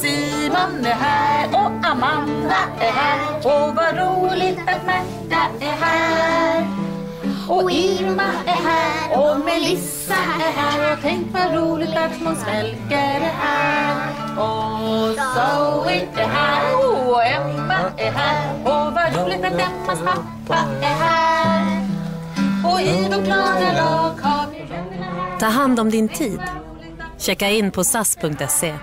Simon är här och Amanda är här och vad roligt att Märta är här. Och Irma är här och Melissa är här och tänk vad roligt att Måns Melker är här. Och Zoe är här och Emma är här och vad roligt att Emmas pappa är här. Och i vårt glada lag har vi vännerna här. Ta hand om din tid. Checka in på sas.se.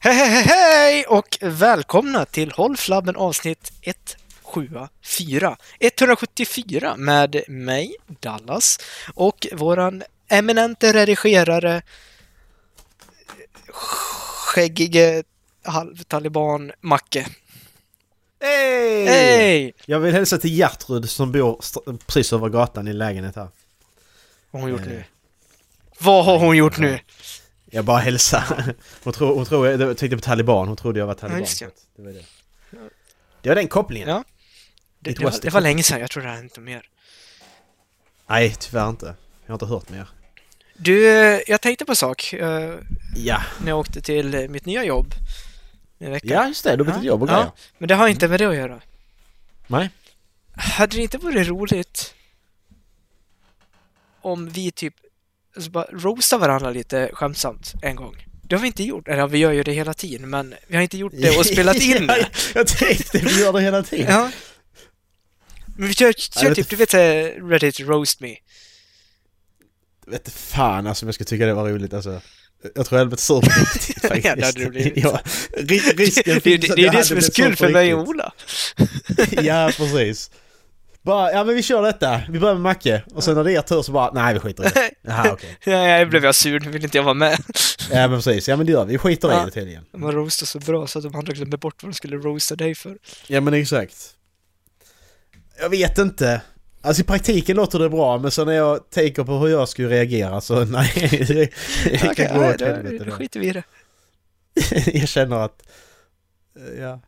Hej, hej, hej och välkomna till Håll Flabben avsnitt 174. 174 med mig, Dallas, och våran eminente redigerare, skäggige halvtaliban Macke. Hej! Hej! Jag vill hälsa till Gertrud som bor precis över gatan i en lägenhet här. Vad har hon gjort Eh. nu? Vad har hon gjort nu? Jag bara hälsar. Hon tror, hon tror jag, tänkte på taliban, hon trodde jag var taliban. just det. det, var det. det var den kopplingen. Ja. Det, det, var, det var länge sedan, jag tror det här inte mer. Nej, tyvärr inte. Jag har inte hört mer. Du, jag tänkte på en sak eh, Ja, när jag åkte till mitt nya jobb ja just det. Du har bytt Ja. jobb och Ja. grejer. Men det har inte med det att göra. Nej. Hade det inte varit roligt om vi typ alltså bara roastar varandra lite skämtsamt en gång? Det har vi inte gjort. Eller vi gör ju det hela tiden, men vi har inte gjort det och spelat in ja, det. jag tänkte vi gör det hela tiden. Ja. Men vi kör, kör typ, du vet såhär Reddit roast me. Vet fan alltså om jag ska tycka det var roligt alltså. Jag tror jag hade blivit sur på riktigt faktiskt. Ja, det hade du blivit. Ja, ri- risken Det, finns det, att det är det som är så sur för mig och. Ola. ja, precis. Bara, ja men vi kör detta. Vi börjar med Macke. Och sen när det är er tur så bara, nej vi skiter i det. Jaha okej. Ja, jag blev jag sur, nu vill inte jag vara med. Ja men precis, ja men det gör vi. Vi skiter Ja. i det tydligen. Man roastar så bra så att de andra glömmer bort vad de skulle roasta dig för. Ja men exakt. Jag vet inte. Alltså i praktiken låter det bra men så när jag tänker på hur jag skulle reagera så nej. Det, kan gå nej, åt helvete då då. skiter vi i det. jag känner att... eh, Ja.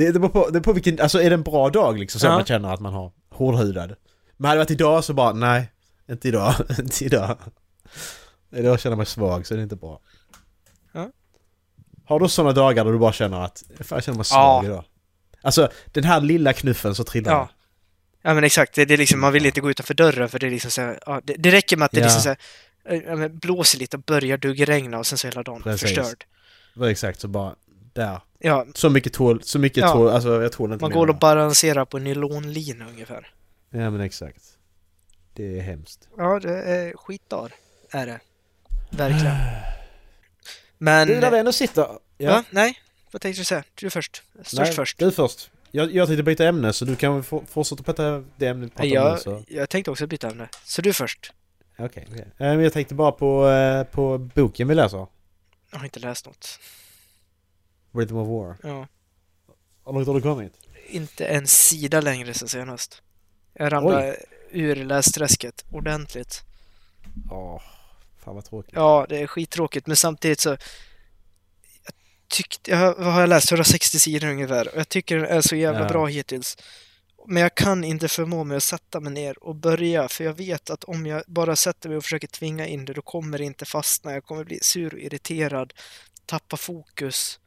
Det, det beror på, det beror på vilken, alltså är det en bra dag liksom så Ja. man känner att man har hårdhudad. Men hade det varit idag så bara nej, inte idag, inte idag. Idag känner jag mig svag så det är inte bra. Ja. Har du sådana dagar då du bara känner att fan, jag känner mig Ja. svag idag? Alltså den här lilla knuffen så trillar Ja. Ja men exakt, det, det är liksom, man vill inte gå utanför dörren för det är liksom så här, ja, det, det räcker med att det Ja. liksom så här, ja, blåser lite och börjar duggregna och sen så är hela dagen Precis. förstörd. det. var exakt så bara där. Ja, Så mycket tål, så mycket Ja. tål, alltså jag tål inte man mer går och balanserar på en nylonlina ungefär. Ja men exakt. Det är hemskt. Ja, det är skitdag, är det. Verkligen. Men... Du när vi ändå sitter... ja. nej? Vad tänkte du säga? Du först. Störst Nej, först. Du först. Jag, jag tänkte byta ämne så du kan fortsätta prata det ämnet Nej, pratar om nu, jag, så. jag tänkte också byta ämne. Så du först. Okej, okej. Eh, Men jag tänkte bara på, eh, på boken vi läser. Jag har inte läst något. Rhythm of War. Ja. Hur långt har du kommit? Inte en sida längre sen senast. Jag ramlade ur lästräsket ordentligt. Åh, fan vad tråkigt. Ja, det är skittråkigt, men samtidigt så... Jag tyckte... Jag, har- vad har jag läst? 160 sidor ungefär. Och jag tycker den är så jävla Ja. bra hittills. Men jag kan inte förmå mig att sätta mig ner och börja, för jag vet att om jag bara sätter mig och försöker tvinga in det, då kommer det inte fastna. Jag kommer bli sur och irriterad, tappa fokus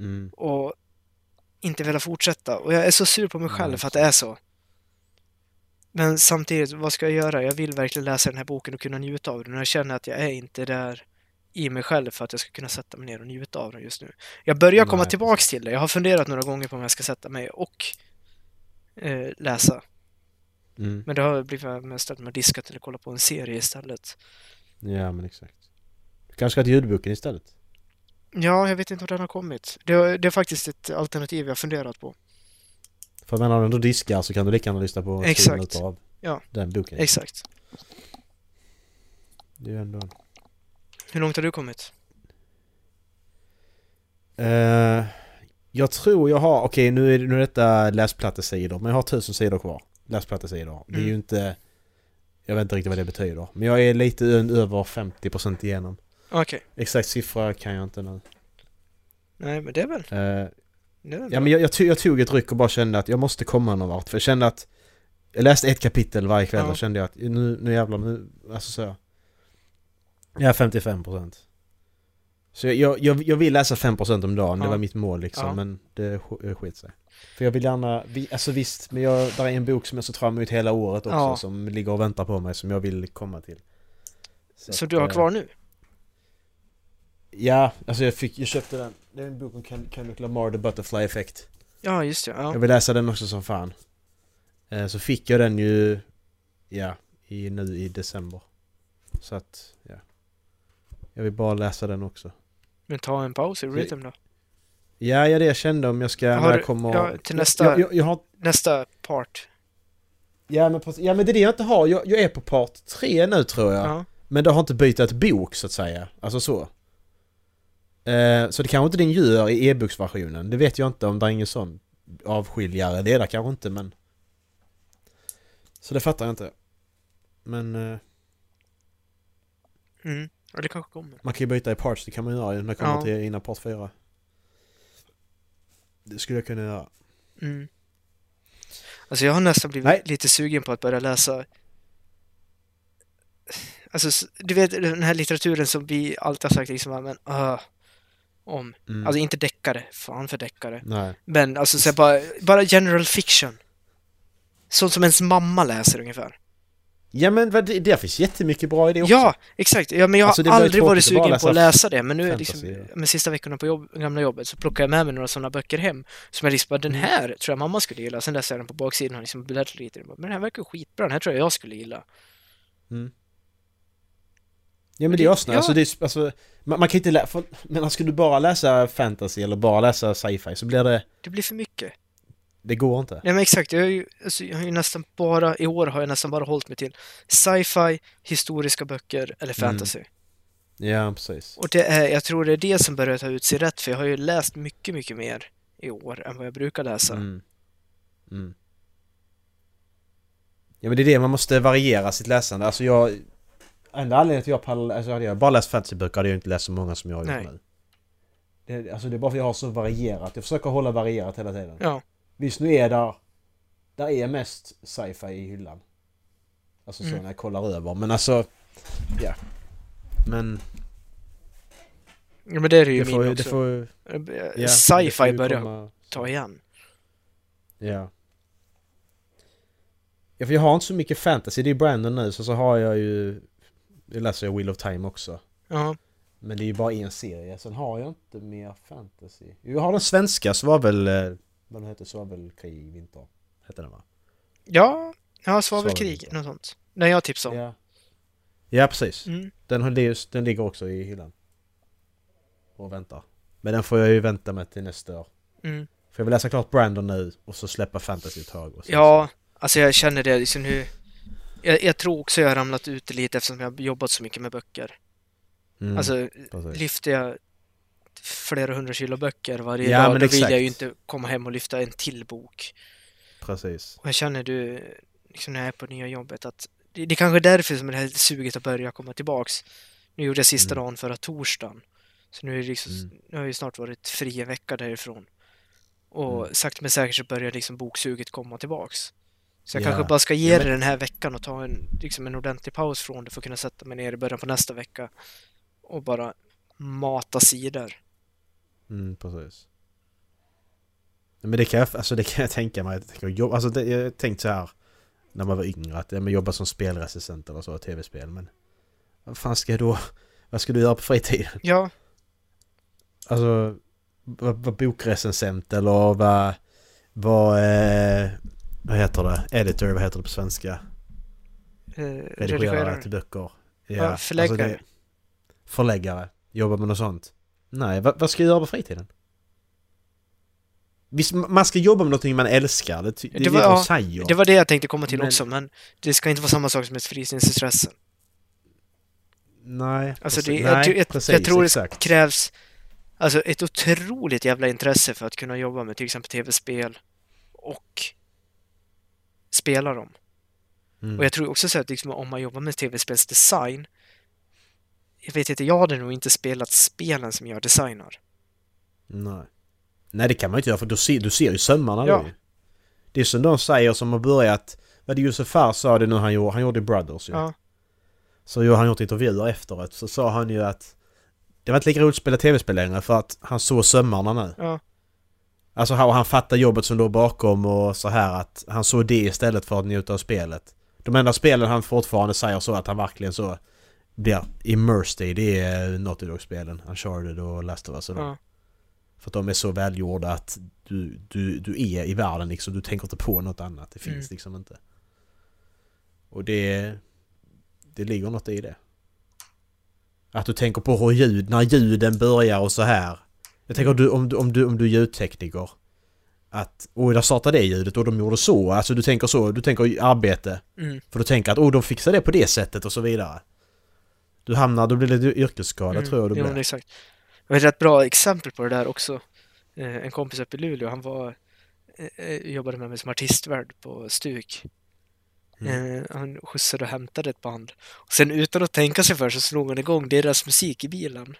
Mm. och inte vilja fortsätta. Och jag är så sur på mig själv Nej, för att det är så. Men samtidigt, vad ska jag göra? Jag vill verkligen läsa den här boken och kunna njuta av den. Jag känner att jag är inte där i mig själv för att jag ska kunna sätta mig ner och njuta av den just nu. Jag börjar komma Nej, tillbaks till det. Jag har funderat några gånger på om jag ska sätta mig och eh, läsa. Mm. Men det har blivit mest att man diskat eller kolla på en serie istället. Ja, men exakt. Du kanske ska till ljudboken istället? Ja, jag vet inte var den har kommit. Det, är- det är faktiskt ett alternativ jag funderat på. För menar, om du diskar så kan du lika gärna lyssna på Exakt. av Ja. den boken. Exakt. Det är ändå... Hur långt har du kommit? Eh, jag tror jag har, okej nu är, nu är detta läsplattesidor, men jag har tusen sidor kvar. Läsplattesidor. Det är ju Mm. inte... Jag vet inte riktigt vad det betyder. Men jag är lite över 50% igenom. Okej. Exakt siffra kan jag inte nu. Nej, men det är väl... Eh, Det är väl ja men jag, jag, tog, jag tog ett ryck och bara kände att jag måste komma någon vart. För jag kände att... Jag läste ett kapitel varje kväll Ja. och kände att nu, nu jävlar nu... Alltså så... Jag är 55%. Så jag, jag, jag vill läsa 5% om dagen, det Ja. var mitt mål liksom, Ja. men det sk- skit sig. För jag vill gärna, vi- alltså visst, men jag, där är en bok som jag sett fram emot hela året också Ja. som ligger och väntar på mig som jag vill komma till. Så att, du har eh, kvar nu? Ja, alltså jag fick, jag köpte den. Det är en bok om Ken- Kendrick Lamar, The Butterfly Effect. Ja, just det. Ja. Jag vill läsa den också som fan. Eh, Så fick jag den ju, ja, i, nu i december. Så att, ja. Jag vill bara läsa den också. Men ta en paus i Rhythm då. Ja, ja det jag kände om jag ska, Har när jag kommer... ja, till nästa- Jag, jag, har, Nästa part. ja, men, ja men det är det jag inte har. Jag, jag är på part tre nu tror jag. Ja. Men det har inte bytt bok så att säga. Alltså så. Eh, så det kanske inte den gör i e-boksversionen. Det vet jag inte om det är ingen sån avskiljare. Det är det kanske inte men... Så det fattar jag inte. Men eh, Mm. Ja, det kanske kommer. man kan ju byta i parts, det kan man göra när det kommer Ja. till innan part 4. Det skulle jag kunna göra. Mm. Alltså jag har nästan blivit Nej. lite sugen på att börja läsa Alltså, du vet den här litteraturen som vi alltid har sagt liksom, men, uh, om. Mm. Alltså inte deckare, fan för deckare. Nej. Men alltså så bara, bara general fiction. Sånt som ens mamma läser ungefär. Ja men det, det finns jättemycket bra i det också. Ja, exakt. Ja, men jag Alltså, har aldrig varit sugen på att läsa det. Men nu är liksom, ja. med sista veckorna på jobb, gamla jobbet så plockar jag med mig några sådana böcker hem. Som jag liksom bara, den Mm. här tror jag mamma skulle gilla. Sen läser jag den på baksidan och liksom bläddrar lite. Men den här verkar skitbra, den här tror jag jag skulle gilla. Mm. Ja men det- är asnice. ja. Alltså, det är, alltså, man, man kan inte läsa... Men ska du bara läsa fantasy eller bara läsa sci-fi så blir det... Det blir för mycket. Det går inte. Nej men exakt, jag har, ju, alltså, jag har ju nästan bara, i år har jag nästan bara hållit mig till sci-fi, historiska böcker eller Mm. fantasy. Ja precis. Och det är, jag tror det är det som börjar ta ut sig rätt, för jag har ju läst mycket, mycket mer i år än vad jag brukar läsa. Mm. Mm. Ja men det är det, man måste variera sitt läsande. Alltså jag... Enda anledningen till att jag pallar... Alltså hade jag bara läst fantasyböcker hade jag inte läst så många som jag har gjort nu. Det, alltså det är bara för att jag har så varierat. Jag försöker hålla varierat hela tiden. Ja, Visst nu är där... Där är mest sci-fi i hyllan. Alltså så Mm. när jag kollar över. Men alltså... Ja. Men... ja men det är det ju Det får, min det också. får, ja, det får Sci-fi ju börjar komma- ta igen. Ja. Ja för jag har inte så mycket fantasy. Det är Brandon nu så så har jag ju... Jag läser jag Wheel of Time också. Ja, Men det är ju bara en serie. Sen har jag inte mer fantasy. Jag har den svenska svavel... eh, Vad den heter? Svavelkrig vinter. Hette den va? ja, ja svavelkrig, något sånt. Den jag tipsade om. Ja. Ja precis. Mm. Den, det just- den ligger också i hyllan. Och väntar. Men den får jag ju vänta med till nästa år. Mm. För jag vill läsa klart Brandon nu och så släppa fantasy ett tag. Ja, alltså jag känner det liksom nu. Jag, jag tror också jag har ramlat ut lite eftersom jag har jobbat så mycket med böcker. Mm, Alltså, precis. lyfter jag flera hundra kilo böcker varje Ja, dag, men då vill exakt. jag ju inte komma hem och lyfta en till bok. precis. Och jag känner du, liksom när jag är på nya jobbet, att det, det är kanske är därför som det här suget att börja komma tillbaks. Nu gjorde jag sista Mm. dagen förra torsdagen. Så nu, är liksom, Mm. nu har jag ju snart varit fri en vecka därifrån. Och Mm. sakta men säkert så börjar liksom boksuget komma tillbaks. Så jag Ja. kanske bara ska ge Ja, det men- den här veckan och ta en, liksom en ordentlig paus från det för att kunna sätta mig ner i början på nästa vecka och bara mata sidor. Mm, precis. Men det kan jag, alltså det kan jag tänka mig. Jag, jobba, alltså det, jag tänkte så här när man var yngre att ja, men jobba som spelrecensent eller så, tv-spel. Men vad fan ska jag då... Vad ska du göra på fritiden? Ja, Alltså, vad, vad bokrecensent eller vad... Vad... Eh, vad heter det? Editor, vad heter det på svenska? eh, Redigerare till böcker. Ja, förläggare. Alltså det, förläggare. Jobba med något sånt. Nej, vad, vad ska jag göra på fritiden? Visst, man ska jobba med någonting man älskar. Det, det, Det det var- är det de säger. Det var det jag tänkte komma till Men- också, men det ska inte vara samma sak som ett frysningsintresse. Nej, Alltså precis. det, jag, Nej, tror- jag, precis, jag tror det exakt. krävs alltså ett otroligt jävla intresse för att kunna jobba med till exempel tv-spel och spela dem. Mm. Och jag tror också så att liksom, om man jobbar med tv-spelsdesign jag vet inte, jag hade nog inte spelat spelen som jag designar. Nej. Nej, det kan man inte göra för du ser, du ser ju sömmarna Ja. då. Det är som de säger som har börjat... Vad det Josef Fares sa det nu han gjorde, han gjorde Brothers ju. Ja. Så ju har han gjort intervjuer efteråt så sa han ju att Det var inte lika roligt att spela tv-spel längre för att han såg sömmarna nu. Ja. Alltså han, han fattar jobbet som låg bakom och så här att han såg det istället för att njuta av spelet. De enda spelen han fortfarande säger så att han verkligen så blir immersed i det är Naughty Dog-spelen. Uncharted och Last of Us och. Ja. För att de är så välgjorda att du, du, du är i världen liksom. Du tänker inte på något annat. Det finns Mm. liksom inte. Och det... Det ligger något i det. Att du tänker på hur ljud, när ljuden börjar och så här. Jag tänker om du, om du, om du, om du är ljudtekniker. Att, oj där startade det ljudet och de gjorde så. Alltså du tänker så, du tänker arbete. Mm. För du tänker att, oh de fixar det på det sättet och så vidare. Du hamnar, då blir det yrkesskada Mm. tror jag du blir. men exakt. Jag har ett rätt bra exempel på det där också. Eh, En kompis uppe i Luleå, han var eh, eh, jobbade med mig som artistvärd på Stuk. Mm. Han skjutsade och hämtade ett band. Och sen utan att tänka sig för så slog han igång deras musik i bilen.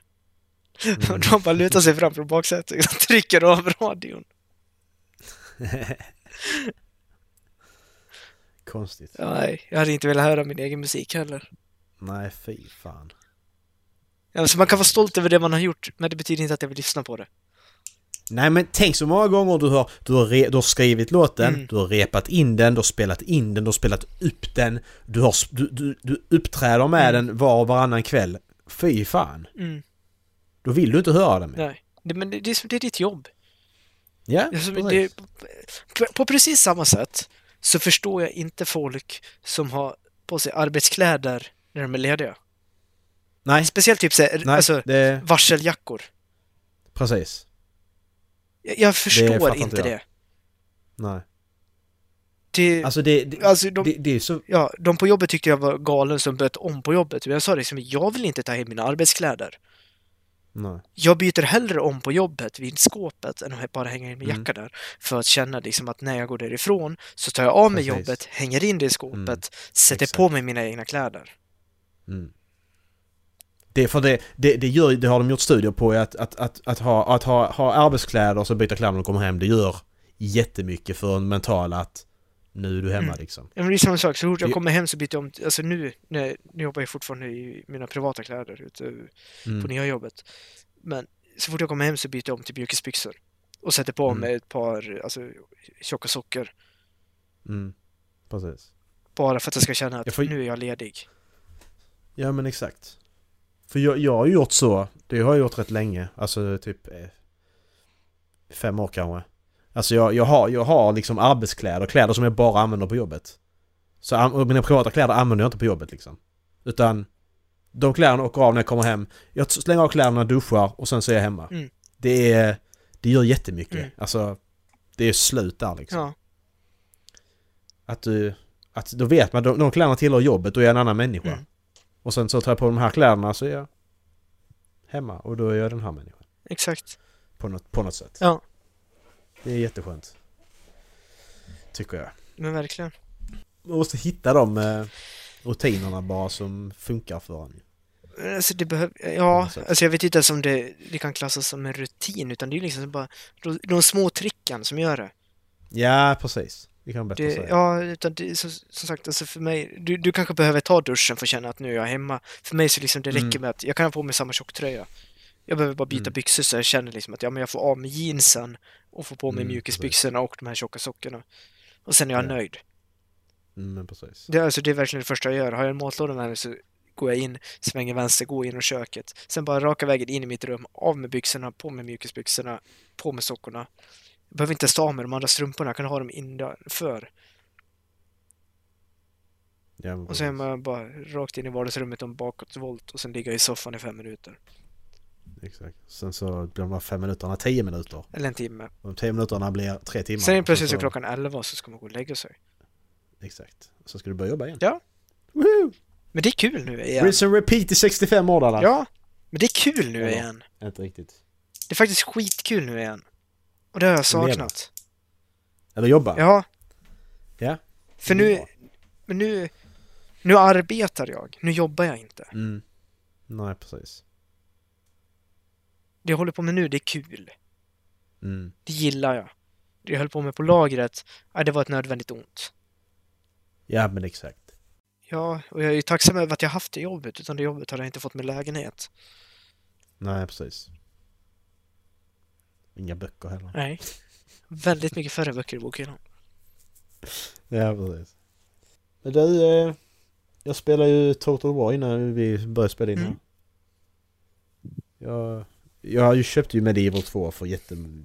Mm. De bara lutar sig fram från baksätet och trycker av radion. Konstigt. Nej, jag hade inte velat höra min egen musik heller. Nej, fy fan. Ja, så man kan vara stolt över det man har gjort, men det betyder inte att jag vill lyssna på det. Nej men tänk så många gånger du har, du har, re, du har skrivit låten, Mm. du har repat in den, du har spelat in den, du har spelat upp den, du, har, du, du, du uppträder med Mm. den var och varannan kväll. Fy fan. Mm, Då vill du inte höra den mer. nej. Det, men det, det, är det ditt jobb. Ja, Alltså, precis. det, på, precis samma sätt så förstår jag inte folk som har på sig arbetskläder när de är lediga. Nej, Speciellt typ såhär, nej, alltså det... varseljackor. Precis. Jag, jag förstår inte jag. det. Nej. det Alltså det... Det, alltså, de, det, det är så... ja, de på jobbet tyckte jag var galen som böt om på jobbet. Men jag sa liksom, jag vill inte ta hem mina arbetskläder. Nej. Jag byter hellre om på jobbet vid skåpet än att bara hänga in min Mm. jacka där. För att känna liksom att när jag går därifrån så tar jag av mig Precis. jobbet, hänger in det i skåpet, Mm. sätter Exakt. på mig mina egna kläder. Mm. Det, för det, det, det, gör, det har de gjort studier på att, att, att, att, ha, att ha, ha arbetskläder och så byta kläder när de kommer hem. Det gör jättemycket för en mental att nu är du hemma Mm. liksom. Ja, men det är samma sak, så fort jag kommer hem så byter jag om, alltså nu, nu, nu jobbar jag fortfarande i mina privata kläder ute på Mm. nya jobbet. Men så fort jag kommer hem så byter jag om till mjukisbyxor. Och sätter på Mm. mig ett par alltså, tjocka sockor. Mm. Precis. Bara för att jag ska känna att Jag får- nu är jag ledig. Ja men exakt. För jag, jag har gjort så, det har jag gjort rätt länge, alltså typ eh, fem år kanske. Alltså jag, jag, har, jag har liksom arbetskläder, kläder som jag bara använder på jobbet. Så mina privata kläder använder jag inte på jobbet liksom. Utan de kläderna åker av när jag kommer hem. Jag slänger av kläderna, duschar och sen så är jag hemma. Mm. Det är... Det gör jättemycket. Mm. Alltså, det är slut där liksom. Ja, Att du... Att då vet man, de, de kläderna tillhör jobbet, då är jag en annan människa. Mm. Och sen så tar jag på de här kläderna så är jag hemma och då är jag den här människan. exakt. På något, på något sätt. Ja. Det är jätteskönt. Tycker jag. Men verkligen. Man måste hitta de eh, rutinerna bara som funkar för en. Alltså det behöver, ja, alltså jag vet inte ens om det, det kan klassas som en rutin utan det är liksom bara de, de små tricken som gör det. Ja, precis. Det kan bättre det säga. ja, utan det, så, som sagt, alltså för mig, du, du kanske behöver ta duschen för att känna att nu är jag hemma. För mig så liksom det räcker Mm. med att jag kan ha på mig samma tjocktröja. Jag behöver bara byta Mm. byxor så jag känner liksom att ja, men jag får av mig jeansen och får på mig Mm, mjukisbyxorna och de här tjocka sockorna. Och sen är jag Ja. nöjd. Mm, precis. Det, är alltså, det är verkligen det första jag gör. Har jag en matlåda med mig så går jag in, svänger vänster, går in i köket. Sen bara raka vägen in i mitt rum, av med byxorna, på med mjukisbyxorna, på med sockorna. Jag behöver inte stå med de andra strumporna, jag kan ha dem innanför. Ja, Och sen är man bara rakt in i vardagsrummet och bakåtvolt och sen ligga i soffan i fem minuter. Exakt. Sen så blir de här fem minuterna tio minuter. Eller en timme. De tio minuterna blir tre timmar. Sen är det plötsligt så klockan elva så ska man gå och lägga sig. Exakt. Så ska du börja jobba igen. Ja. Woohoo! Men det är kul nu igen. Rinse and repeat i 65 år Dallas. Ja, men det är kul nu Ja. igen. Inte riktigt. Det är faktiskt skitkul nu igen. Och det har jag saknat. Eller jobba. Ja. Ja. För nu, men nu, nu arbetar jag. Nu jobbar jag inte. Mm. Nej, precis. Det jag håller på med nu, det är kul. Mm. Det gillar jag. Det jag höll på med på lagret, ja, det var ett nödvändigt ont. Ja, men exakt. Ja, och jag är ju tacksam över att jag haft det jobbet. Utan det jobbet hade jag inte fått med lägenhet. Nej, precis. Inga böcker heller. Nej. Väldigt mycket färre böcker i bokhyllan. Ja, precis. Men du, eh, jag spelar ju Total War innan vi började spela in. Mm. Jag, jag köpte ju Medieval 2 för jättemånga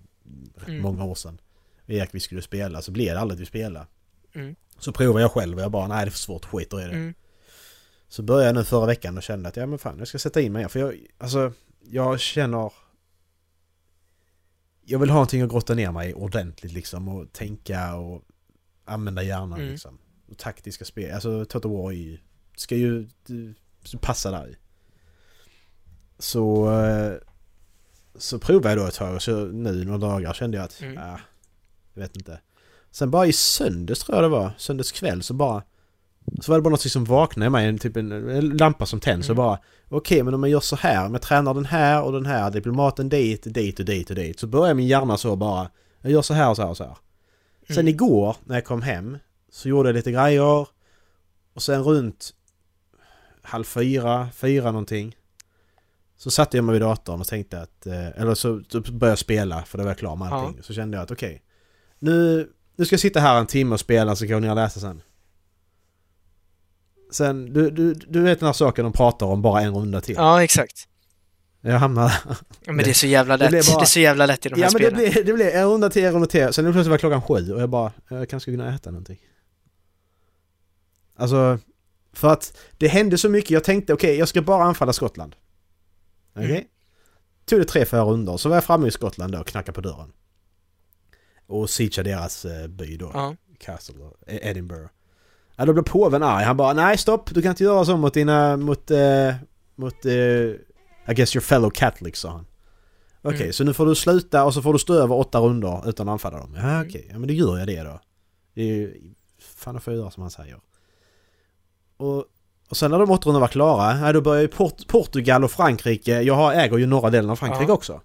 Mm. år sedan. Erik vi skulle spela, så blev det aldrig att vi spelade. Mm. Så provade jag själv och jag bara, nej det är för svårt, skiter i det. Mm. Så började jag nu förra veckan och kände att ja men fan jag ska sätta in mig. För jag, alltså, jag känner... Jag vill ha någonting att grotta ner mig ordentligt liksom och tänka och använda hjärnan Mm. liksom. Och taktiska spel, alltså Total War är ju, ska ju passa där i. Så... Så provade jag då ett tag och så nu några dagar kände jag att, Mm. ah, jag vet inte. Sen bara i söndags tror jag det var, söndags kväll så bara så var det bara något som vaknade i mig, en, typ en, en lampa som tänds och Mm. bara Okej men om jag gör så här, om jag tränar den här och den här, diplomaten dit, dit och dit och dit Så börjar min hjärna så bara Jag gör så här och så här och så här Sen Mm. igår när jag kom hem Så gjorde jag lite grejer Och sen runt Halv fyra, fyra någonting Så satte jag mig vid datorn och tänkte att eh, Eller så, började jag spela för det var jag klar med allting Så kände jag att okej nu, nu ska jag sitta här en timme och spela så går jag ner och läsa sen Sen, du, du, du vet den här saken de pratar om bara en runda till Ja, exakt. Jag hamnar Ja, Men det är så jävla Det lätt. Det, bara- är så jävla lätt i de här Ja men det spelen. blev, det blev en runda till, en runda till. Sen plötsligt var klockan sju och jag bara, jag kanske skulle kunna äta någonting. Alltså, för att det hände så mycket. Jag tänkte okej, jag ska bara anfalla Skottland. Okej? Mm. Tog det tre, fyra rundor. Så var jag framme i Skottland då och knackade på dörren. Och siegeade deras eh, by då. Ja. Castle, då, E- Edinburgh. Ja, då blev påven arg. Han bara nej stopp, du kan inte göra så mot dina, mot, eh, mot, eh, I guess your fellow Catholics sa han. Okej, Mm. så nu får du sluta och så får du stå över åtta runder utan att anfalla dem. Ja Mm. okej, ja men då gör jag det då. Det är ju fan får jag göra som han säger. Och, och sen när de åtta rundorna var klara, då börjar ju Port Portugal och Frankrike, jag har, äger ju norra delen av Frankrike Ja. också.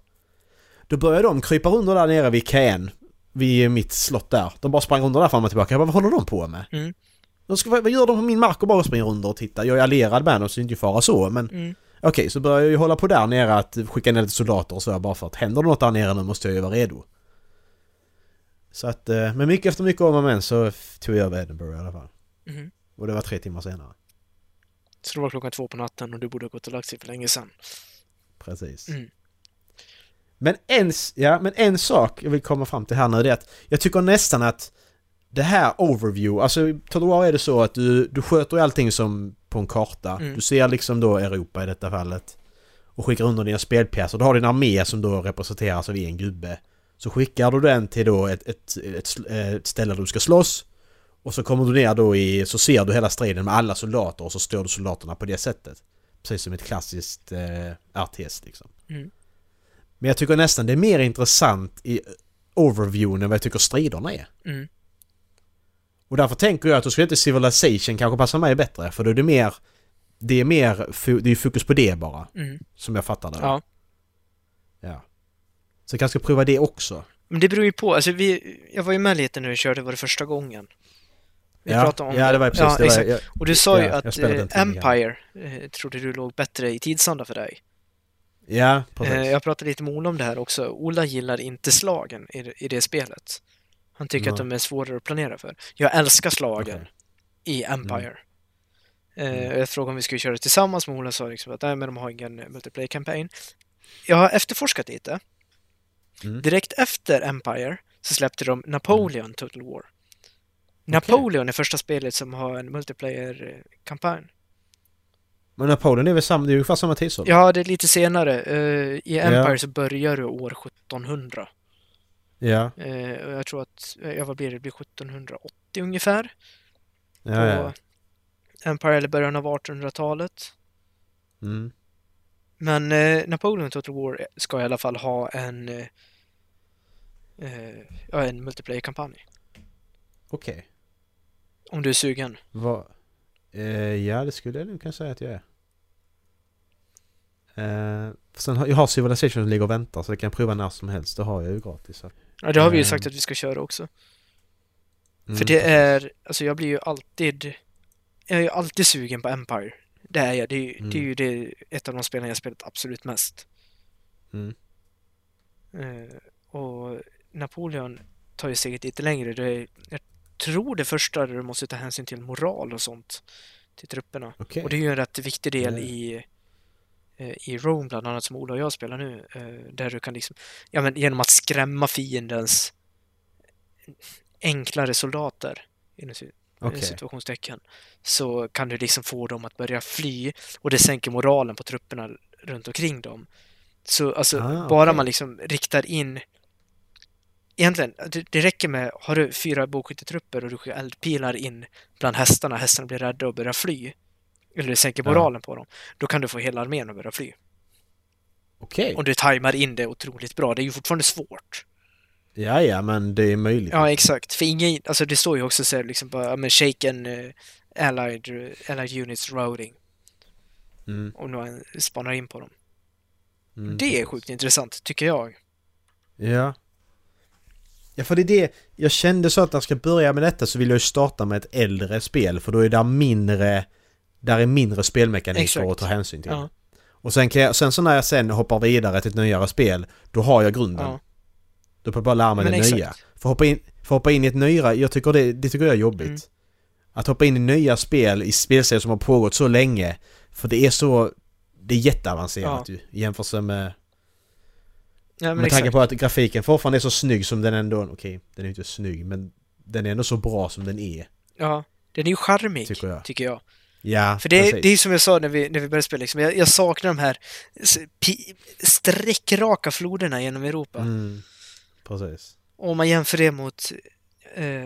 Då börjar de krypa runt där nere vid Caen, vid mitt slott där. De bara sprang runt där fram och tillbaka. Jag bara, vad håller de på med? Mm. De ska, vad gör de på min mark och bara springer runt och tittar? Jag är allierad med dem så det är inte fara så men Mm. Okej, så börjar jag ju hålla på där nere att skicka ner lite soldater och så bara för att händer det något där nere nu måste jag ju vara redo. Så att, eh, men mycket efter mycket om och men så tog jag över Edinburgh i alla fall. Mhm. Och det var tre timmar senare. Så det var klockan två på natten och du borde ha gått och lagt sig för länge sedan. Precis. Mm. Men, en, ja, men en sak jag vill komma fram till här nu det är att jag tycker nästan att det här overview, alltså i Total War är det så att du, du sköter allting som på en karta. Mm. Du ser liksom då Europa i detta fallet. Och skickar under dina spelpjäser. Du har din armé som då representeras av en gubbe. Så skickar du den till då ett, ett, ett, ett ställe där du ska slåss. Och så kommer du ner då i, så ser du hela striden med alla soldater och så står du soldaterna på det sättet. Precis som ett klassiskt eh, RTS liksom. Mm. Men jag tycker nästan det är mer intressant i overviewen än vad jag tycker striderna är. Mm. Och därför tänker jag att då skulle inte Civilization kanske passa mig bättre för då är det mer... Det är mer... Det är fokus på det bara. Mm. Som jag fattar det. Ja. ja. Så jag kanske ska prova det också. Men det beror ju på. Alltså vi, jag var ju med lite när du körde, var det första gången? Vi ja, pratade om ja, det var precis Ja, det. Var, jag, Och du sa ju Ja, att eh. Empire eh, trodde du låg bättre i tidsanda för dig. ja, precis. Eh, jag pratade lite med Ola om det här också. Ola gillar inte slagen i, i det spelet. Han tycker att Nej. de är svårare att planera för. Jag älskar slagen Okej. i Empire. Mm. Eh, jag frågade om vi skulle köra tillsammans, men Ola sa liksom att nej, men de har ingen multiplayer campaign. Jag har efterforskat lite. Mm. Direkt efter Empire så släppte de Napoleon Total War. Napoleon är första spelet som har en multiplayer-kampanj. Men Napoleon är väl samma... Det är ungefär samma tidsålder? Ja, det är lite senare. Eh, I Empire Ja. så börjar du år 1700. Ja. Eh, och jag tror att, eh, ja vad blir det, det blir 1780 ungefär. Ja, på ja. Empire eller början av 1800-talet. Mm. Men eh, Napoleon Total War ska i alla fall ha en, ja, en multiplayer-kampanj. Okej. Om du är sugen. Vad... Eh, ja, det skulle jag nog kunna säga att jag är. Eh, sen har, jag har Civilization som ligger och väntar så det kan jag prova när som helst. Det har jag ju gratis. Så. Ja, det har vi ju Eh. sagt att vi ska köra också. Mm, För det är, alltså jag blir ju alltid, jag är ju alltid sugen på Empire. Det är jag. Det är, ju- det är Mm. ju det, ett av de spelen jag spelat absolut mest. Mm. Eh, och Napoleon tar ju steget lite längre. Det är, jag tror det första du måste ta hänsyn till moral och sånt till trupperna. Okej. Och det är ju en rätt viktig del Ja. i, eh, i Rome bland annat som Ola och jag spelar nu. eh, Där du kan liksom, ja men genom att skrämma fiendens enklare soldater inom si- Okej. situationstecken så kan du liksom få dem att börja fly och det sänker moralen på trupperna runt omkring dem. Så alltså Ah, bara man liksom riktar in Egentligen, det, räcker med, har du fyra bågskyttetrupper och du skickar eldpilar in bland hästarna, hästarna blir rädda och börjar fly. Eller det sänker Ja. moralen på dem. Då kan du få hela armén att börja fly. Okej. Och du tajmar in det otroligt bra. Det är ju fortfarande svårt. Ja, ja, men det är möjligt. Ja, exakt. För ingen, alltså det står ju också så här liksom bara, ja men shaken uh, allied, allied units routing. Mm. Och man spanar in på dem. Mm. Det är sjukt intressant, tycker jag. Ja. Ja, för det är det. Jag kände så att när jag ska börja med detta så vill jag ju starta med ett äldre spel för då är det mindre... Där är mindre spelmekaniker att ta hänsyn till. Ja. Och sen, kan jag, sen så när jag sen hoppar vidare till ett nyare spel, då har jag grunden. Ja. Då får jag bara lära mig Men det exakt. nya. För hoppa in, för hoppa in i ett nyare, jag tycker det, det tycker jag är jobbigt. Mm. Att hoppa in i nya spel i spelserier som har pågått så länge. För det är så... Det är jätteavancerat ju i jämförelse med... Ja, men med tanke på att grafiken fortfarande är så snygg som den ändå... Okej, den är inte snygg men... Den är ändå så bra som den är, Ja, den är ju charmig, tycker jag. tycker jag. Ja, För det, är- precis. det är som jag sa när vi, när vi började spela, liksom, jag, jag saknar de här sträckraka floderna genom Europa. Mm, precis. Och om man jämför det mot eh,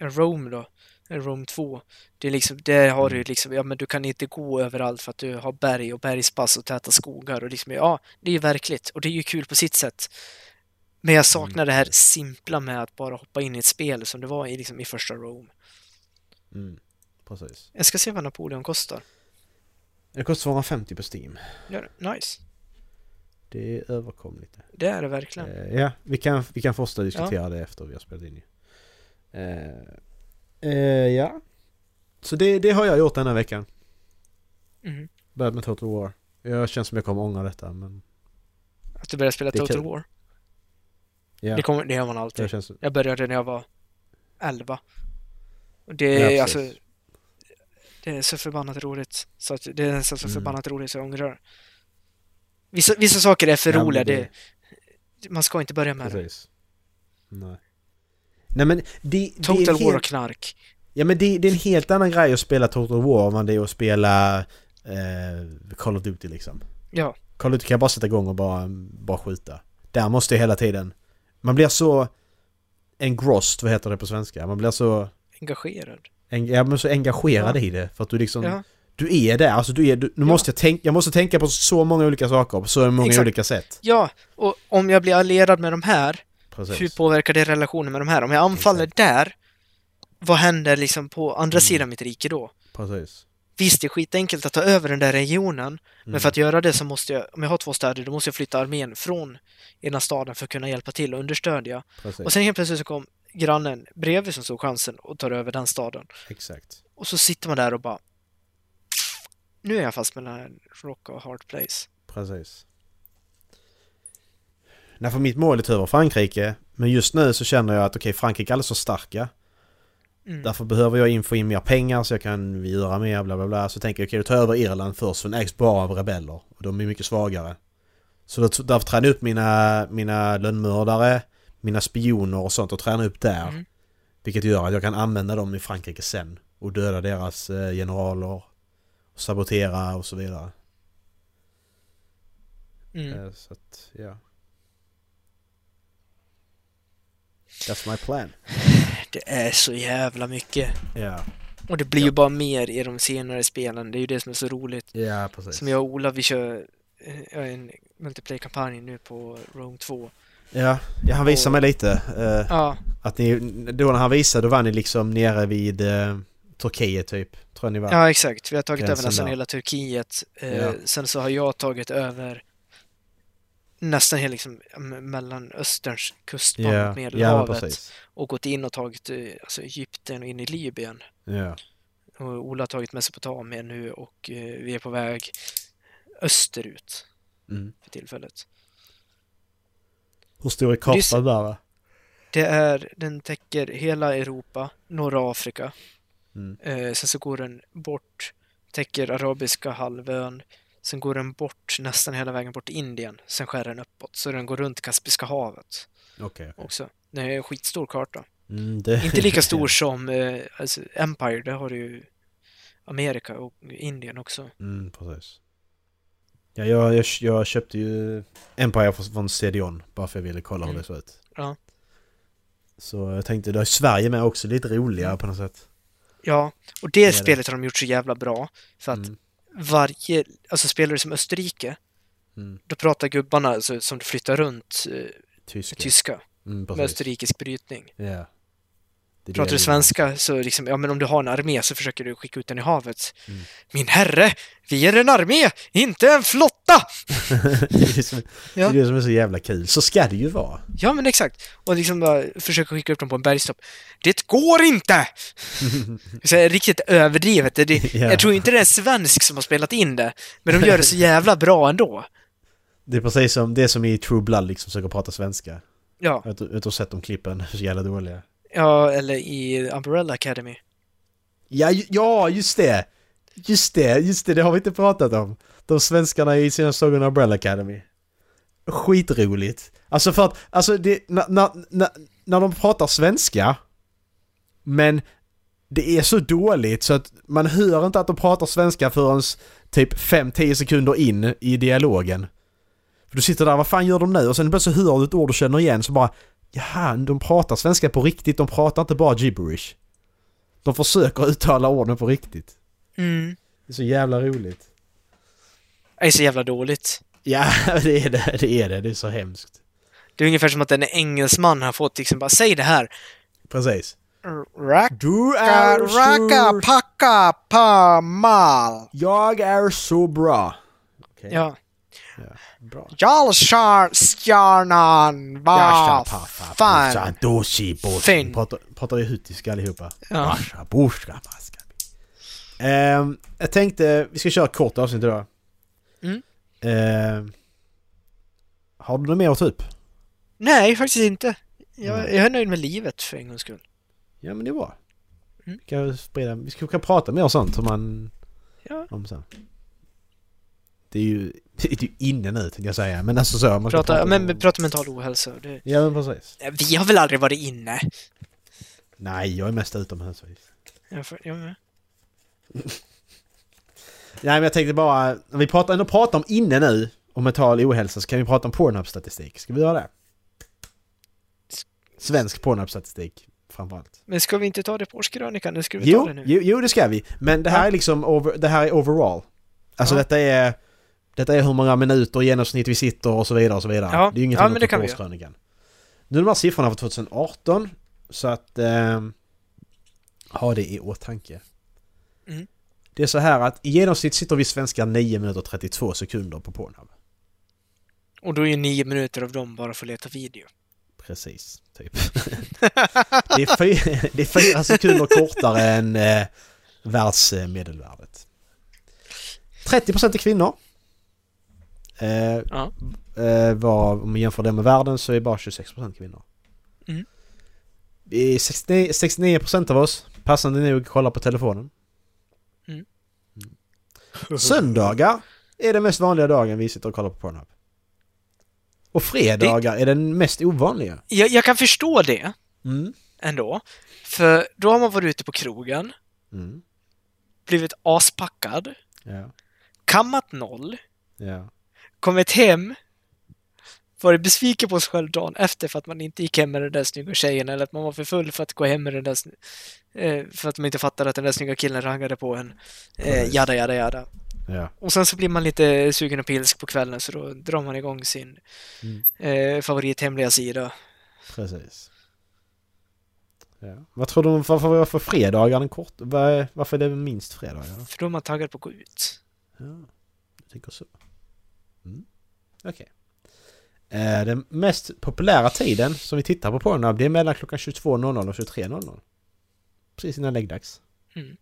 Rome då, Rome 2. Det är liksom, där har du Mm. liksom, ja men du kan inte gå överallt för att du har berg och bergspass och täta skogar och liksom, ja, det är ju verkligt och det är ju kul på sitt sätt. Men jag saknar det här simpla med att bara hoppa in i ett spel som det var i, liksom, i första Rome. Mm, precis. Jag ska se vad Napoleon kostar. Det kostar 250 på Steam. Ja, nice. Det är överkomligt. Det är det verkligen. Eh, ja, vi kan, vi kan fortsätta diskutera det efter vi har spelat in. Eh, eh, ja. Så det, det har jag gjort den här veckan. Mhm. Börjat med Total War. Jag känns som jag kommer ångra detta men... Att du började spela Det Total kul. War. Ja, Det, kommer, det gör man alltid. det känns... Jag började när jag var 11. Och det Ja, är precis. alltså... Det är så förbannat roligt. Så att det är nästan så Mm. förbannat roligt så jag ångrar. Vissa, vissa saker är för Ja, roliga. det- Det... Man ska inte börja med det. Precis. Nej. Nej men det, det är Total War och knark. Ja men det, det är en helt annan grej att spela Total War än det är att spela eh, Call of Duty liksom. Ja, Call of Duty kan jag bara sätta igång och bara, bara skjuta. Där måste jag hela tiden... Man blir så engrossed, vad heter det på svenska? Man blir så... engagerad. En, ja, men så engagerad Ja. i det. För att du liksom... Ja, Du är där, alltså du är... Du, nu Ja. måste jag, tänka, jag måste tänka på så många olika saker på så många Exakt. olika sätt. ja, och om jag blir allierad med de här, Precis. hur påverkar det relationen med de här? Om jag anfaller Exakt. där, vad händer liksom på andra Mm. sidan mitt rike då? Precis. Visst, det är skitenkelt att ta över den där regionen, Men Mm. för att göra det så måste jag, om jag har två städer, då måste jag flytta armén från ena staden för att kunna hjälpa till och understödja. Precis. Och sen helt plötsligt så kom grannen bredvid som såg chansen och tar över den staden. Exakt. Och så sitter man där och bara Nu är jag fast mellan rock och hard place. Precis. Nej, för mitt mål är att över Frankrike. Men just nu så känner jag att okej, Frankrike är alldeles för starka. Mm. Därför behöver jag in, få in mer pengar så jag kan göra mer, bla bla bla. Så tänker jag okej, då tar jag över Irland först, för den ägs bara av rebeller. Och de är mycket svagare. Så då, därför tränar jag upp mina, mina lönnmördare, mina spioner och sånt och tränar upp där. Mm. Vilket gör att jag kan använda dem i Frankrike sen. Och döda deras eh, generaler. Och sabotera och så vidare. Mm. Eh, Så att, ja. That's my plan. Det är så jävla mycket. Ja, Och det blir ju Ja. bara mer i de senare spelen. Det är ju det som är så roligt. ja precis. Som jag och Ola, vi kör eh, en multiplayer-kampanj nu på Rome 2. Ja, ja, han visade Och- mig lite. eh, Ja, att ni, då när han visade, då var ni liksom nere vid uh, Turkiet typ. Tror jag ni var. Ja, exakt. Vi har tagit Gränsen över nästan där. hela Turkiet. Eh, Ja. Sen så har jag tagit över nästan hela liksom, Mellanösterns ja, mot Medelhavet precis. och gått in och tagit eh, alltså, Egypten och in i Libyen. Ja, Och Ola har tagit Mesopotamien nu och eh, vi är på väg österut mm. för tillfället. Hur stor är kartan där? va? Det är, den täcker hela Europa, norra Afrika. Mm. Eh, sen så går den bort, täcker arabiska halvön. Sen går den bort nästan hela vägen bort till Indien. Sen skär den uppåt. Så den går runt Kaspiska havet Okej. också. Det är en skitstor karta. Mm, det... Inte lika stor som eh, alltså Empire, där har du ju Amerika och Indien också. Mm, precis. Ja, jag, jag, jag köpte ju Empire från CDON bara för jag ville kolla hur Mm. det såg ut. Ja. Så jag tänkte, då är Sverige med också lite roligare på något sätt. Ja, och det, Det är det. spelet har de gjort så jävla bra. För att Mm. Varje, alltså spelar du som Österrike, Mm. då pratar gubbarna alltså, som du flyttar runt eh, Tyska. tyska Mm, med österrikisk brytning. Ja. Det Pratar du svenska så liksom, ja men om du har en armé så försöker du skicka ut den i havet. Mm. Min herre, vi är en armé, inte en flotta! det, är det, som, Ja. det är det som är så jävla kul. Så ska det ju vara. Ja men exakt. Och liksom bara försöka skicka upp dem på en bergstopp. Det går inte! så riktigt överdrivet. Det, Ja. Jag tror inte det är en svensk som har spelat in det. Men de gör det så jävla bra ändå. Det är precis som det är som i True Blood liksom försöker prata svenska. Ja, Jag har sett de klippen, så jävla dåliga ja eller i Umbrella Academy. Ja, ja, just det! Just det, just det, det har vi inte pratat om. De svenskarna i sina Sagan Umbrella Academy. Skitroligt. Alltså för att, alltså det, när, när, när, när de pratar svenska, men det är så dåligt så att man hör inte att de pratar svenska förrän typ 5-10 sekunder in i dialogen. För du sitter där, vad fan gör de nu? Och sen plötsligt hör du ett ord du känner igen så bara Jaha, de pratar svenska på riktigt, de pratar inte bara gibberish. De försöker uttala orden på riktigt. Mm. Det är så jävla roligt. Det är så jävla dåligt. Ja, det är det, det är det. Det är så hemskt. Det är ungefär som att en engelsman har fått liksom bara, säg det här. Precis. Racka, Du är racka, så... packa, pa, mal. Jag är så bra. Okej. Ja. Bra. Jarlstjärnan var fan. Fin. Pratar, pratar i hutiska allihopa. Ja. Ehm, jag tänkte, vi ska köra ett kort avsnitt idag. Mm. Ehm, har du något mer att ta upp? Nej, faktiskt inte. Jag, jag är nöjd med livet för en gångs skull. Ja men det är bra. Mm. Vi kan sprida, vi ska, kan prata mer sånt som man... Ja. Om sen. Det är ju, det är ju inne nu tänkte jag säga, men alltså så. Man Prata, om- men prata mental ohälsa. Det, Ja men precis. vi har väl aldrig varit inne? Nej, jag är mest utomhusvis. Jag, får- jag med. Nej men jag tänkte bara, när vi pratar, ändå pratar om inne nu, om mental ohälsa, så kan vi prata om Pornhub-statistik. Ska vi göra det? Svensk Pornhub-statistik, framförallt. Men ska vi inte ta det på årskrönikan? Eller ska vi ta Jo, det nu? jo, jo, det ska vi. Men det här är liksom, over, det här är overall. Alltså Ja. detta är... Detta är hur många minuter i genomsnitt vi sitter och så vidare och så vidare. Ja. Det är ju ingenting Ja, att men det kan årskrönikan. Nu är de här siffrorna för 2018, så att... Eh, ha det i åtanke. Mm. Det är så här att i genomsnitt sitter vi svenskar 9 minuter och 32 sekunder på Pornhub. Och då är ju nio minuter av dem bara för att leta video. Precis, typ. det, är fyra, det är fyra sekunder kortare än eh, världsmedelvärdet. 30% är kvinnor. Eh, Ja. eh, var, om man jämför det med världen så är bara 26% kvinnor. Mm. Vi är 69, 69% av oss, passande nog, kollar på telefonen. Mm. Mm. Söndagar är den mest vanliga dagen vi sitter och kollar på Pornhub. Och fredagar är den mest ovanliga. Jag, jag kan förstå det Mm. ändå. För då har man varit ute på krogen, Mm. blivit aspackad, Ja. kammat noll, Ja. Kommit hem, varit besviken på sig själv dagen efter för att man inte gick hem med den där snygga tjejen eller att man var för full för att gå hem med den där eh, för att man inte fattade att den där snygga killen rangade på en. Eh, jada, jada, jada. Ja. Och sen så blir man lite sugen och pilsk på kvällen så då drar man igång sin Mm. eh, favorithemliga sida. Precis. Ja. Vad tror du varför, varför fredagar är den kort? Varför är det minst fredagar? För då är man taggad på att gå ut. Ja, jag tänker så. Mm. Okej. Eh, den mest populära tiden som vi tittar på Pornhub det är mellan klockan 22.00 och 23.00. Precis innan läggdags. Mm.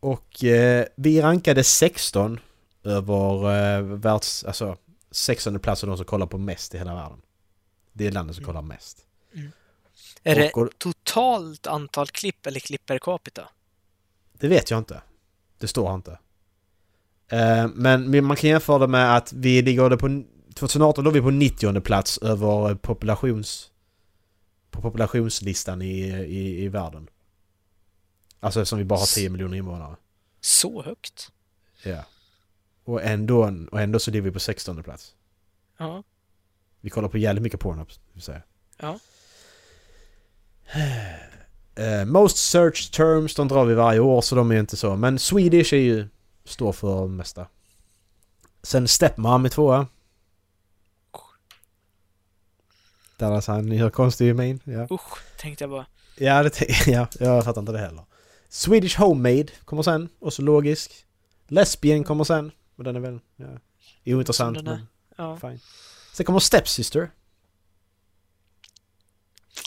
Och eh, vi rankade 16 över eh, världs... Alltså 16 plats är de som kollar på mest i hela världen. Det är landet som kollar mest. Är det och- totalt antal klipp eller klipp per capita? Det vet jag inte. Det står inte. Eh, men man kan jämföra det med att vi ligger på... 2018 låg vi på 90 plats över populations... På populationslistan i, i, i världen. Alltså eftersom vi bara har 10 miljoner invånare. Så högt? Ja. Och ändå, och ändå så ligger vi på 16 plats. Ja. Vi kollar på jävligt mycket Pornhub, vill säga. Ja. Eh, most search terms, de drar vi varje år så de är inte så. Men Swedish är ju... Står för det mesta. Sen Stepmom är tvåa. Dallas han gör konstig min. Ja, Usch, tänkte jag bara. ja, det ja jag fattar inte det heller. Swedish Homemade kommer sen, och så logisk. Lesbian kommer sen, och den är väl... Ja, ointressant men Ja. fine. Sen kommer Stepsister.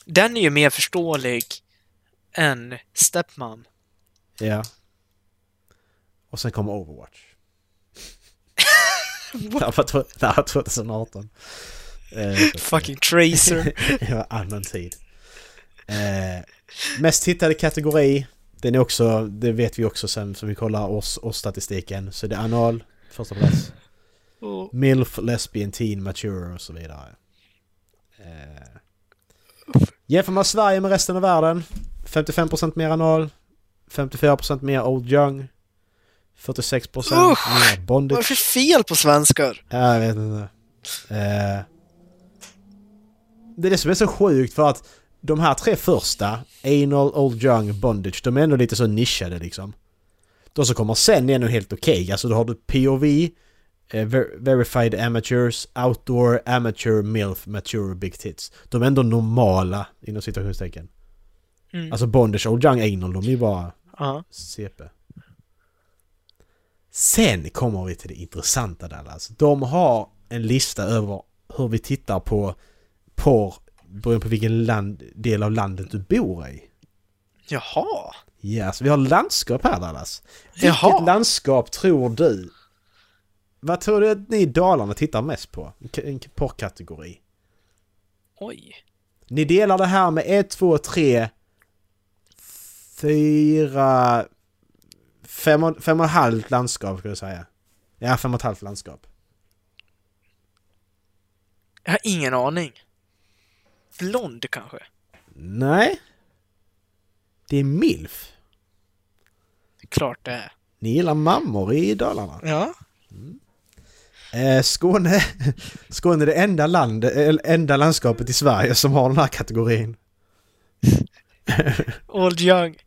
Den är ju mer förståelig än Stepmom. Ja. Och sen kommer Overwatch. det här var tw- det här var 2018. Eh, Fucking Tracer. det var annan tid. Eh, mest hittade kategori. Den är också, det vet vi också sen som vi kollar års, årsstatistiken. Så det är anal, första plats. Och Milf, lesbian, teen, mature och så vidare. Eh, jämför man Sverige med resten av världen. 55% mer anal. 54% mer old young. 46% Usch! mer bondage. Vad är det för fel på svenskar? Ja, jag vet inte. Eh, det är det som är så sjukt för att de här tre första, Anal, Old Young, Bondage, de är ändå lite så nischade liksom. De som kommer sen är ändå helt okej. Alltså då har du POV, eh, ver- Verified Amateurs, Outdoor, Amateur, MILF, Mature, Big Tits. De är ändå normala inom citationstecken. Mm. Alltså Bondage, Old Young, Anal, de är ju bara Ja. CP. Sen kommer vi till det intressanta Dallas. De har en lista över hur vi tittar på porr beroende på vilken land, del av landet du bor i. Jaha. Ja, så vi har landskap här Dallas. Vilket Jaha. landskap tror du? Vad tror du att ni i Dalarna tittar mest på? En porrkategori. Oj. Ni delar det här med 1, 2, 3, 4, 5 och fem och ett halvt landskap skulle jag säga. Ja, fem och ett halvt landskap. Jag har ingen aning. Blond kanske? Nej. Det är MILF. Klart det är. Ni gillar mammor i Dalarna. Ja. Eh, Skåne, Skåne är det enda, land, enda landskapet i Sverige som har den här kategorin. Old Young.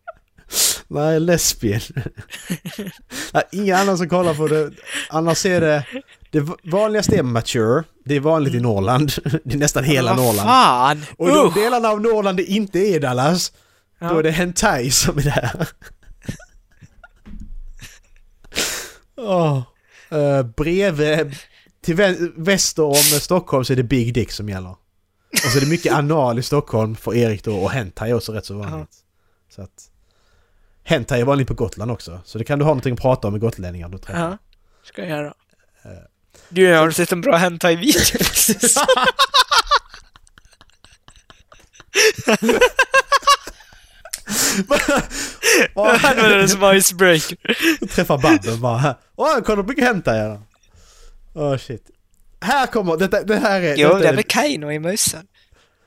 Nej, lesbien. Nej, Ingen annan som kollar på det. Annars är det... Det vanligaste är mature. Det är vanligt i Norrland. Det är nästan hela Norrland. fan! Och de Usch! delarna av Norrland det inte är Dallas, då Ja. är det hentai som är där. Åh. Eh, bredvid, till vä- väster om Stockholm så är det Big Dick som gäller. Och så är det mycket anal i Stockholm för Erik då och hentai är också rätt så vanligt. Så att... Hentai är vanligt på Gotland också, så det kan du ha någonting att prata om med gotlänningar du träffar. Ja, ska jag göra. Du, har du sett en bra hentai-video? Åh, Han var den som icebreaker. Träffa Babben bara. Åh, kolla på mycket hentai här. Åh shit. Här kommer, detta, det här är... Jo, det är väl Kaino i mössen.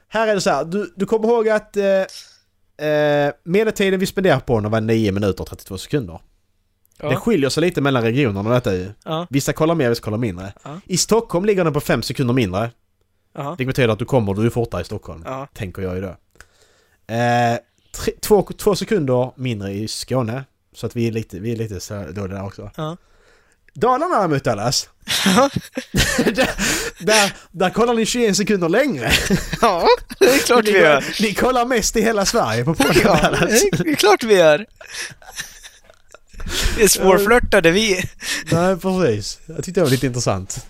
Här är det så här, du, du kommer ihåg att eh, eh, medeltiden vi spenderar på den var 9 minuter och 32 sekunder. Det Ja. skiljer sig lite mellan regionerna detta ju. Ja. Vissa kollar mer, vissa kollar mindre. Ja. I Stockholm ligger den på 5 sekunder mindre. Ja. Vilket betyder att du kommer, du är fortare i Stockholm. Tänker jag ju då. Eh, tre, två, två sekunder mindre i Skåne. Så att vi är lite, vi är lite så dåliga där också. Dalarna däremot Dallas. där, där, där kollar ni 21 sekunder längre. Ja, det är klart vi gör. ni kollar mest i hela Sverige på porr Ja, Dallas. det är klart vi gör. Vi är svårflörtade vi. Nej, precis. Jag tyckte det var lite intressant.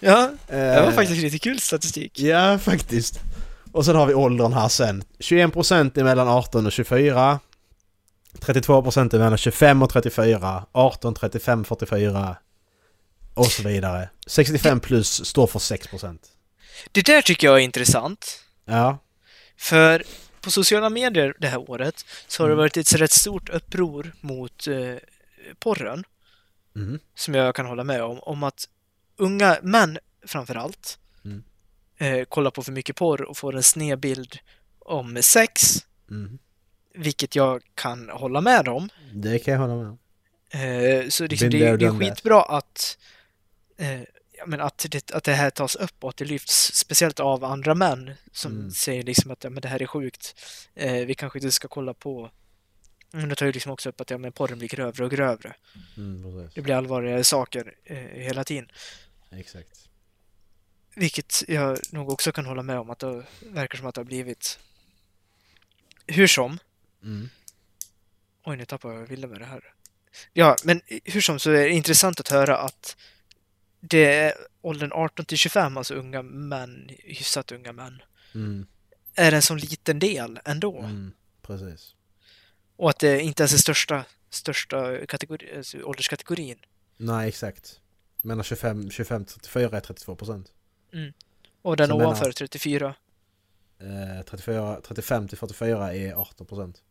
Ja, det var Eh, faktiskt lite kul statistik. Ja, faktiskt. Och sen har vi åldern här sen. 21% är mellan 18 och 24. 32% är mellan 25 och 34. 18, 35, 44. Och så vidare. 65 plus står för 6%. Det där tycker jag är intressant. Ja. För på sociala medier det här året så har det Mm. varit ett rätt stort uppror mot eh, porren. Mm. som jag kan hålla med om, om att unga män framför allt Mm. eh, kollar på för mycket porr och får en sned bild om sex, Mm. Vilket jag kan hålla med om. Det kan jag hålla med om. Eh, så liksom det, det är skitbra att, eh, men att, det, att det här tas upp och att det lyfts, speciellt av andra män som Mm. säger liksom att ja, men det här är sjukt. Eh, vi kanske inte ska kolla på men det tar ju liksom också upp att ja, men porren blir grövre och grövre. Mm. Det blir allvarligare saker eh, hela tiden. Exakt. Vilket jag nog också kan hålla med om att det verkar som att det har blivit. Hur som. Mm. Oj, nu tappade jag vilja med det här. Ja, men hur som så är det intressant att höra att det är åldern 18 till 25, alltså unga män, hyfsat unga män, Mm. är en sån liten del ändå. Mm. Precis. Och att det inte ens är största, största kategori, alltså ålderskategorin. Nej, exakt. Mellan 25, 25 34 är 32 procent. Och den Så menar- ovanför 34. Eh, 34, 35 till 44 är 18 procent.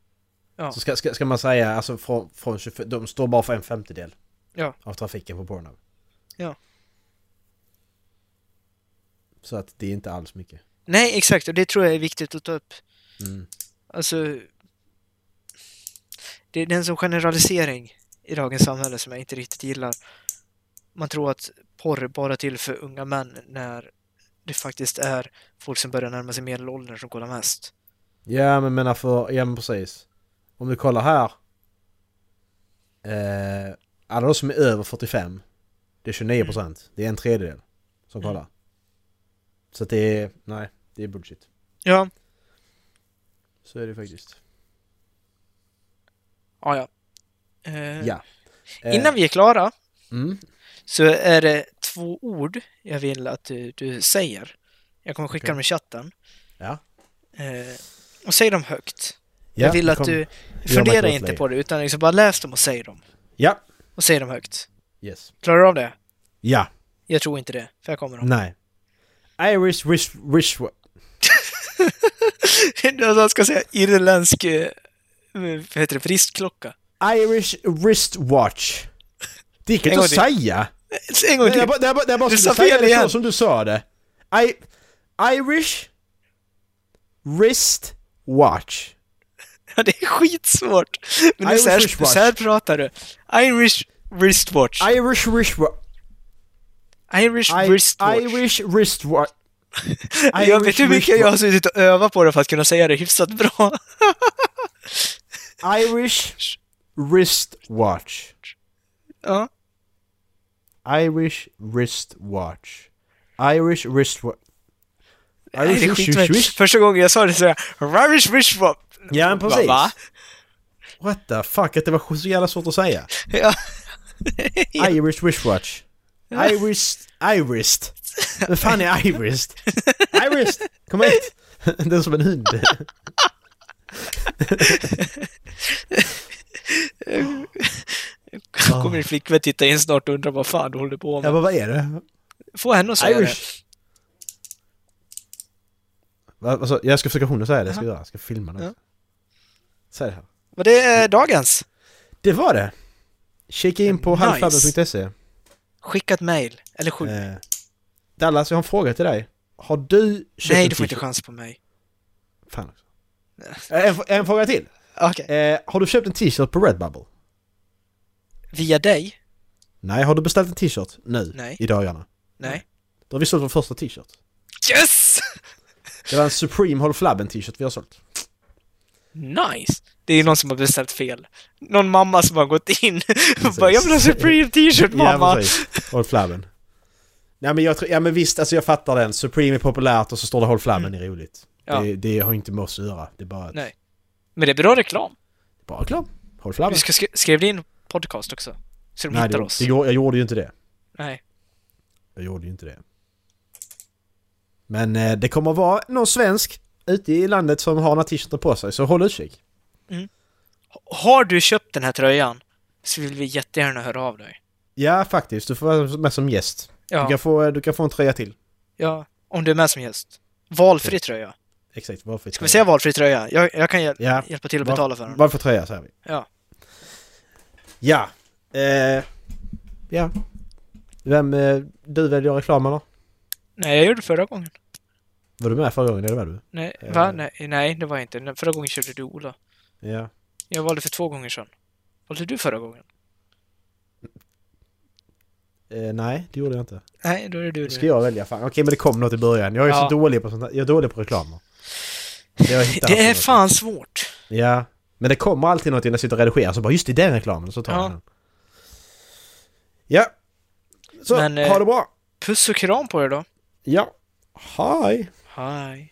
Ja. Så ska, ska, ska man säga, alltså från, från 25, de står bara för en femtedel Ja. av trafiken på Pornhub. Ja. Så att det är inte alls mycket. Nej, exakt, och det tror jag är viktigt att ta upp. Mm. Alltså, det, är en sån generalisering i dagens samhälle som jag inte riktigt gillar. Man tror att porr bara till för unga män när det faktiskt är folk som börjar närma sig medelåldern som kollar mest. Ja men menar för, ja men precis. Om du kollar här. Eh, alla de som är över 45. Det är 29 procent. Det är en tredjedel som Mm. kollar. Så att det är, nej, det är bullshit. Ja, Så är det faktiskt. ja. ja. Eh, Ja. Eh, Innan vi är klara Mm, så är det två ord jag vill att du, du säger. Jag kommer skicka Okej. dem i chatten. ja. Eh, och säg dem högt. Ja. jag vill att du funderar inte på det utan liksom bara läs dem och säg dem. Ja. Och säg dem högt. Yes. Klarar du av det? Ja. Jag tror inte det, för jag kommer dem. Nej. Irish wish, wish, Jag ska säga irländsk, eh, vad heter det, vristklocka. Irish wristwatch. Det gick inte att säga. En gång till. det bara, det är bara skulle säga det så igen. som du sa det. I, Irish wrist watch. Ja, det är skitsvårt. Men nu Irish så här, wristwatch. så här pratar du. Irish wristwatch. Irish wristwatch. Irish wristwatch. Irish wristwatch. jag vet hur mycket jag har suttit och övat på det för att kunna säga det hyfsat bra. Irish wristwatch. ja. Irish wristwatch. Irish wristwatch. Irish skitmäktigt. Första gången jag sa det så jag Irish wristwatch. Ja, men precis. Va? What the fuck, att det var så jävla svårt att säga. Ja. Irish wristwatch. Irish... Irish. Vad fan är Irish? Irish! Kom hit! Det är som en hund. Kommer din flickvän titta in snart och undra vad fan du håller på Ja, med. men vad är det? Få henne att säga det. Irish. Va, alltså, jag ska försöka hon att säga det, jag ska göra. Jag ska filma det. Ja. Det här. Var det är dagens? Det var det! Kika in på Nice. halvfabben.se. Skicka ett mail. Eller sju. Eh, Dallas, jag har en fråga till dig. Har du köpt Nej, du får inte chans på mig. Fan också. Eh, En, en fråga till. Okej. Eh, har du köpt en t-shirt på Redbubble? Via dig? Nej, har du beställt en t-shirt nu? Nej. I dagarna? Nej. Då har vi sålt vår första t-shirt. Yes! Det var en Supreme Håll Flabben t-shirt vi har sålt. Nice! Det är någon som har beställt fel. Någon mamma som har gått in och bara “Jag vill ha Supreme t-shirt mamma!” Ja. Håll Flabben. Nej men jag tror, ja men visst, alltså jag fattar den. Supreme är populärt och så står det Håll Flabben, det är roligt. Ja. Det, det har inte med oss att göra. Det är bara, ett- Nej. Men det är bra reklam. bara reklam. Håll Flabben. Vi ska sk- skrev det in podcast också. Så de Nej, hittar det, oss. det, jag gjorde ju inte det. Nej. Jag gjorde ju inte det. Men eh, det kommer vara någon svensk ute i landet som har den här t-shirten på sig, så håll utkik. Har du köpt den här tröjan så vill vi jättegärna höra av dig. Ja, faktiskt. Du får vara med som gäst. Du, Ja, kan få, du kan få en tröja till. ja, om du är med som gäst. Valfri tröja. Exakt, valfri Ska vi säga valfri tröja? Jag, jag kan hjäl- Ja, hjälpa till att Val- betala för den. valfri tröja säger vi. Ja. Ja. Eh, ja. Vem, eh, du väljer reklam eller? Nej, jag gjorde det förra gången. Var du med förra gången? Eller var du? Nej, Eh. va? Nej, nej, det var jag inte. Förra gången körde du Ola. Ja. Jag valde för två gånger sedan. Valde du förra gången? Eh, nej, det gjorde jag inte. Nej, då är det du Ska jag välja? Fan. Okej, men det kom något i början. Jag är Ja. så dålig på sånt här. Jag är dålig på reklamer. Det, Det är något. fan svårt. Ja. Men det kommer alltid något när jag sitter och redigerar så bara just i den reklamen så tar Ja. jag den. Ja. Så, Men, eh, ha det bra! Puss och kram på er då. Ja. Hej! Hej.